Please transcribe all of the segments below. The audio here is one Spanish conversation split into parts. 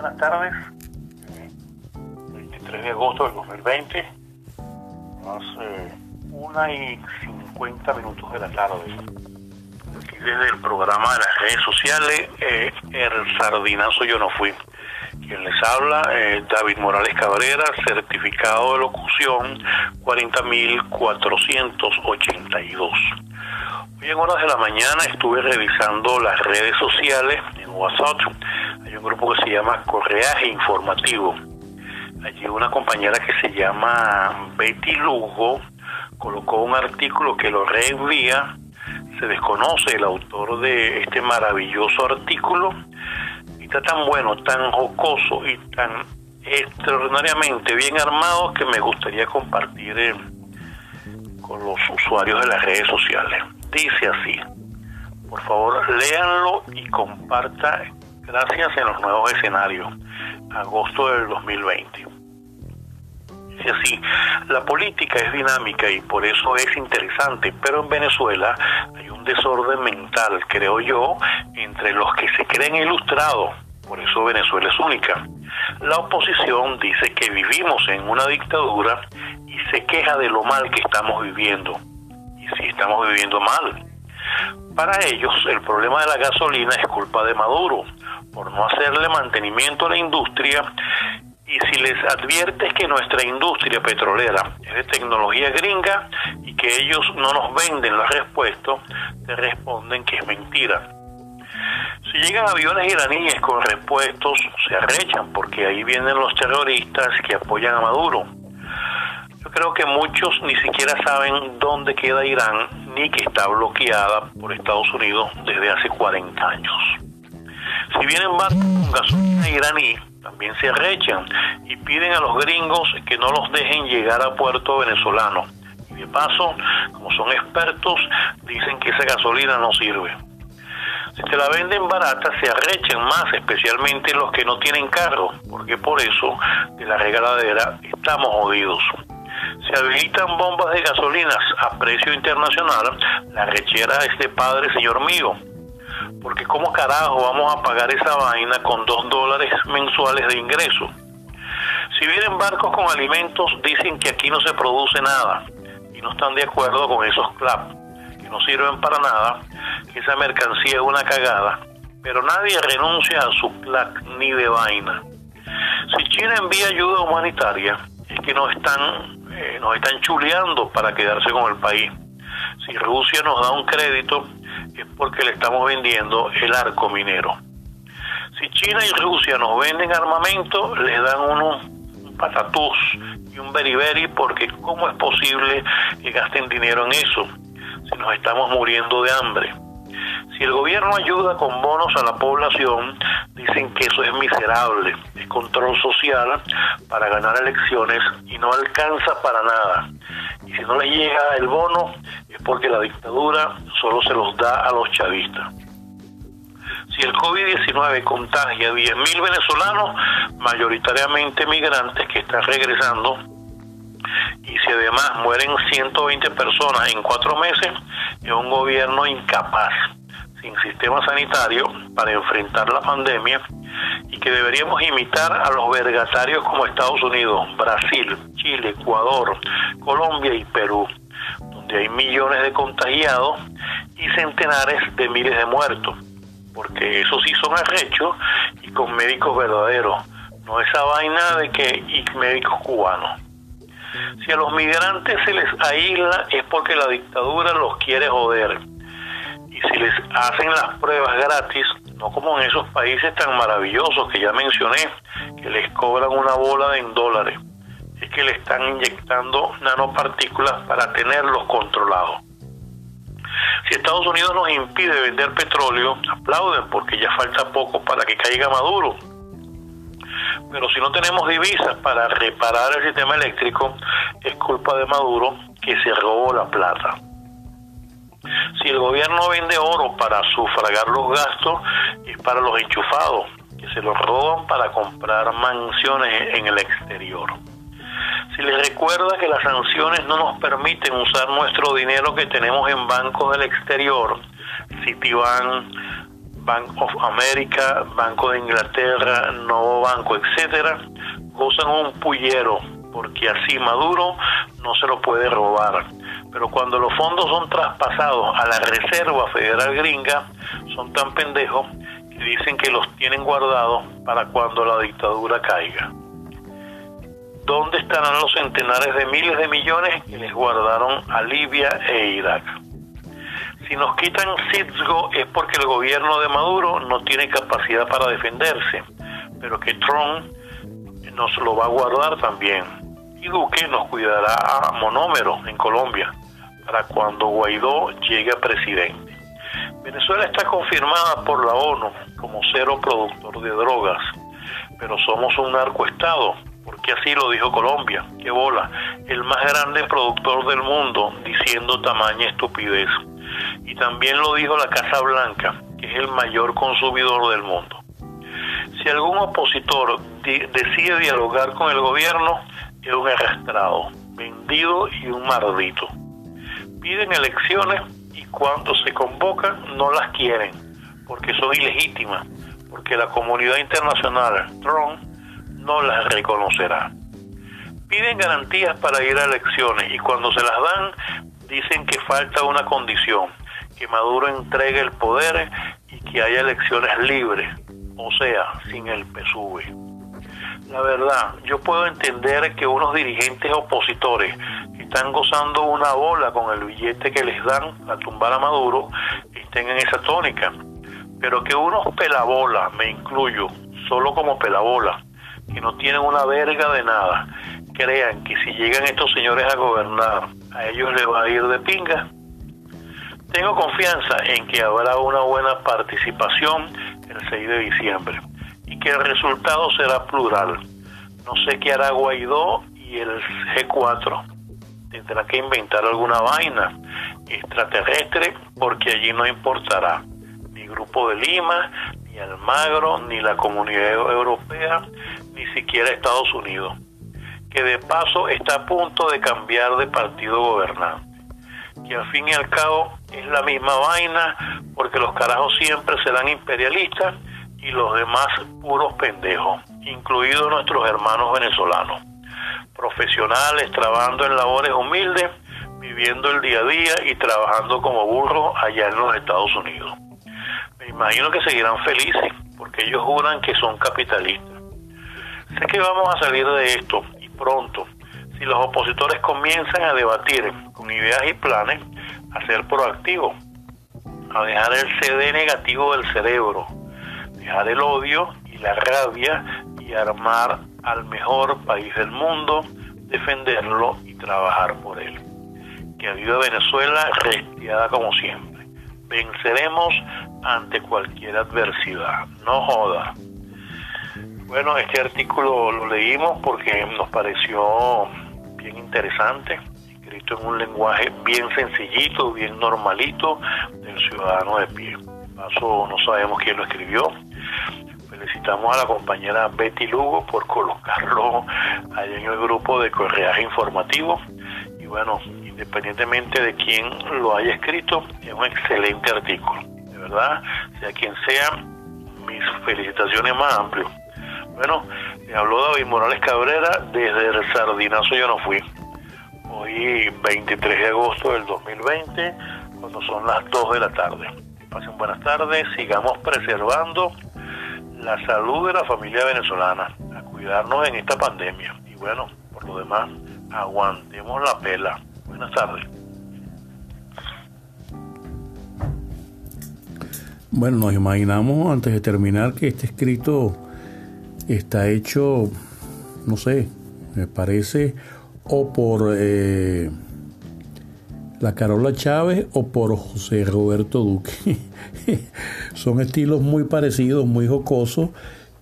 buenas tardes. 23 de agosto del 2020, hace una y 50 minutos de la tarde. Aquí desde el programa de las redes sociales, eh, el sardinazo yo no fui. Quien les habla, eh, David Morales Cabrera, certificado de locución 40.482. Hoy en horas de la mañana estuve revisando las redes sociales en WhatsApp. Hay un grupo que se llama Correaje Informativo. Allí una compañera que se llama Betty Lugo colocó un artículo que lo reenvía. Se desconoce el autor de este maravilloso artículo. Y está tan bueno, tan jocoso y tan extraordinariamente bien armado que me gustaría compartir eh, con los usuarios de las redes sociales dice así. Por favor, léanlo y comparta gracias en los nuevos escenarios. Agosto del 2020. Dice así, la política es dinámica y por eso es interesante, pero en Venezuela hay un desorden mental, creo yo, entre los que se creen ilustrados. Por eso Venezuela es única. La oposición dice que vivimos en una dictadura y se queja de lo mal que estamos viviendo si estamos viviendo mal. Para ellos, el problema de la gasolina es culpa de Maduro, por no hacerle mantenimiento a la industria y si les adviertes que nuestra industria petrolera es de tecnología gringa y que ellos no nos venden la respuesta, te responden que es mentira. Si llegan aviones iraníes con repuestos, se arrechan porque ahí vienen los terroristas que apoyan a Maduro. Yo creo que muchos ni siquiera saben dónde queda Irán ni que está bloqueada por Estados Unidos desde hace 40 años. Si vienen barcos con gasolina iraní, también se arrechan y piden a los gringos que no los dejen llegar a puerto venezolano. Y de paso, como son expertos, dicen que esa gasolina no sirve. Si te la venden barata, se arrechan más, especialmente los que no tienen carro, porque por eso de la regaladera estamos jodidos se habilitan bombas de gasolinas a precio internacional, la rechera es de padre, señor mío. Porque ¿cómo carajo vamos a pagar esa vaina con dos dólares mensuales de ingreso? Si vienen barcos con alimentos, dicen que aquí no se produce nada y no están de acuerdo con esos CLAP, que no sirven para nada, que esa mercancía es una cagada, pero nadie renuncia a su CLAC ni de vaina. Si China envía ayuda humanitaria, es que no están nos están chuleando para quedarse con el país. Si Rusia nos da un crédito es porque le estamos vendiendo el arco minero. Si China y Rusia nos venden armamento, les dan uno, un patatús y un beriberi porque ¿cómo es posible que gasten dinero en eso si nos estamos muriendo de hambre? Si el gobierno ayuda con bonos a la población, dicen que eso es miserable, es control social para ganar elecciones y no alcanza para nada. Y si no les llega el bono es porque la dictadura solo se los da a los chavistas. Si el COVID-19 contagia a 10.000 venezolanos, mayoritariamente migrantes que están regresando, y si además mueren 120 personas en cuatro meses, es un gobierno incapaz sin sistema sanitario para enfrentar la pandemia y que deberíamos imitar a los vergatarios como Estados Unidos, Brasil, Chile, Ecuador, Colombia y Perú, donde hay millones de contagiados y centenares de miles de muertos, porque esos sí son arrechos y con médicos verdaderos, no esa vaina de que y médicos cubanos. Si a los migrantes se les aísla es porque la dictadura los quiere joder les hacen las pruebas gratis, no como en esos países tan maravillosos que ya mencioné, que les cobran una bola en dólares, es que le están inyectando nanopartículas para tenerlos controlados. Si Estados Unidos nos impide vender petróleo, aplauden porque ya falta poco para que caiga Maduro. Pero si no tenemos divisas para reparar el sistema eléctrico, es culpa de Maduro que se robó la plata. Si el gobierno vende oro para sufragar los gastos, es para los enchufados, que se los roban para comprar mansiones en el exterior. Si les recuerda que las sanciones no nos permiten usar nuestro dinero que tenemos en bancos del exterior, Citibank, Bank of America, Banco de Inglaterra, Novo Banco, etcétera, gozan un pullero porque así Maduro no se lo puede robar. Pero cuando los fondos son traspasados a la Reserva Federal Gringa, son tan pendejos que dicen que los tienen guardados para cuando la dictadura caiga. ¿Dónde estarán los centenares de miles de millones que les guardaron a Libia e Irak? Si nos quitan Citgo es porque el gobierno de Maduro no tiene capacidad para defenderse, pero que Trump nos lo va a guardar también. Y Duque nos cuidará a monómero en Colombia para cuando Guaidó llegue a presidente. Venezuela está confirmada por la ONU como cero productor de drogas, pero somos un narcoestado porque así lo dijo Colombia, que bola, el más grande productor del mundo, diciendo tamaña estupidez. Y también lo dijo la Casa Blanca, que es el mayor consumidor del mundo. Si algún opositor decide dialogar con el gobierno, es un arrastrado, vendido y un maldito. Piden elecciones y cuando se convocan no las quieren, porque son ilegítimas, porque la comunidad internacional, Trump, no las reconocerá. Piden garantías para ir a elecciones y cuando se las dan dicen que falta una condición, que Maduro entregue el poder y que haya elecciones libres, o sea, sin el PSUV. La verdad, yo puedo entender que unos dirigentes opositores están gozando una bola con el billete que les dan a tumbar a Maduro estén en esa tónica, pero que unos pelabolas, me incluyo, solo como pelabola, que no tienen una verga de nada, crean que si llegan estos señores a gobernar, a ellos les va a ir de pinga. Tengo confianza en que habrá una buena participación el 6 de diciembre y que el resultado será plural. No sé qué hará Guaidó y el G4. Tendrá que inventar alguna vaina extraterrestre porque allí no importará ni Grupo de Lima, ni Almagro, ni la Comunidad Europea, ni siquiera Estados Unidos, que de paso está a punto de cambiar de partido gobernante, que al fin y al cabo es la misma vaina, porque los carajos siempre serán imperialistas y los demás puros pendejos, incluidos nuestros hermanos venezolanos, profesionales trabajando en labores humildes, viviendo el día a día y trabajando como burros allá en los Estados Unidos. Me imagino que seguirán felices, porque ellos juran que son capitalistas Sé que vamos a salir de esto y pronto, si los opositores comienzan a debatir con ideas y planes, a ser proactivos, a dejar el CD negativo del cerebro, dejar el odio y la rabia y armar al mejor país del mundo, defenderlo y trabajar por él. Que viva Venezuela restiada como siempre. Venceremos ante cualquier adversidad. No joda. Bueno, este artículo lo leímos porque nos pareció bien interesante, escrito en un lenguaje bien sencillito, bien normalito del ciudadano de pie. paso, no sabemos quién lo escribió. Felicitamos a la compañera Betty Lugo por colocarlo ahí en el grupo de correaje informativo. Y bueno, independientemente de quién lo haya escrito, es un excelente artículo. De verdad, sea quien sea, mis felicitaciones más amplias. Bueno, me habló David Morales Cabrera, desde el Sardinazo yo no fui. Hoy 23 de agosto del 2020, cuando son las 2 de la tarde. Pasen buenas tardes, sigamos preservando la salud de la familia venezolana, a cuidarnos en esta pandemia. Y bueno, por lo demás, aguantemos la pela. Buenas tardes. Bueno, nos imaginamos antes de terminar que este escrito está hecho, no sé, me parece, o por eh, la Carola Chávez o por José Roberto Duque. Son estilos muy parecidos, muy jocosos,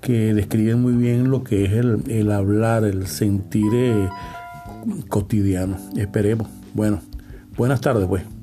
que describen muy bien lo que es el, hablar, el sentir eh, cotidiano. Esperemos. Bueno, buenas tardes pues.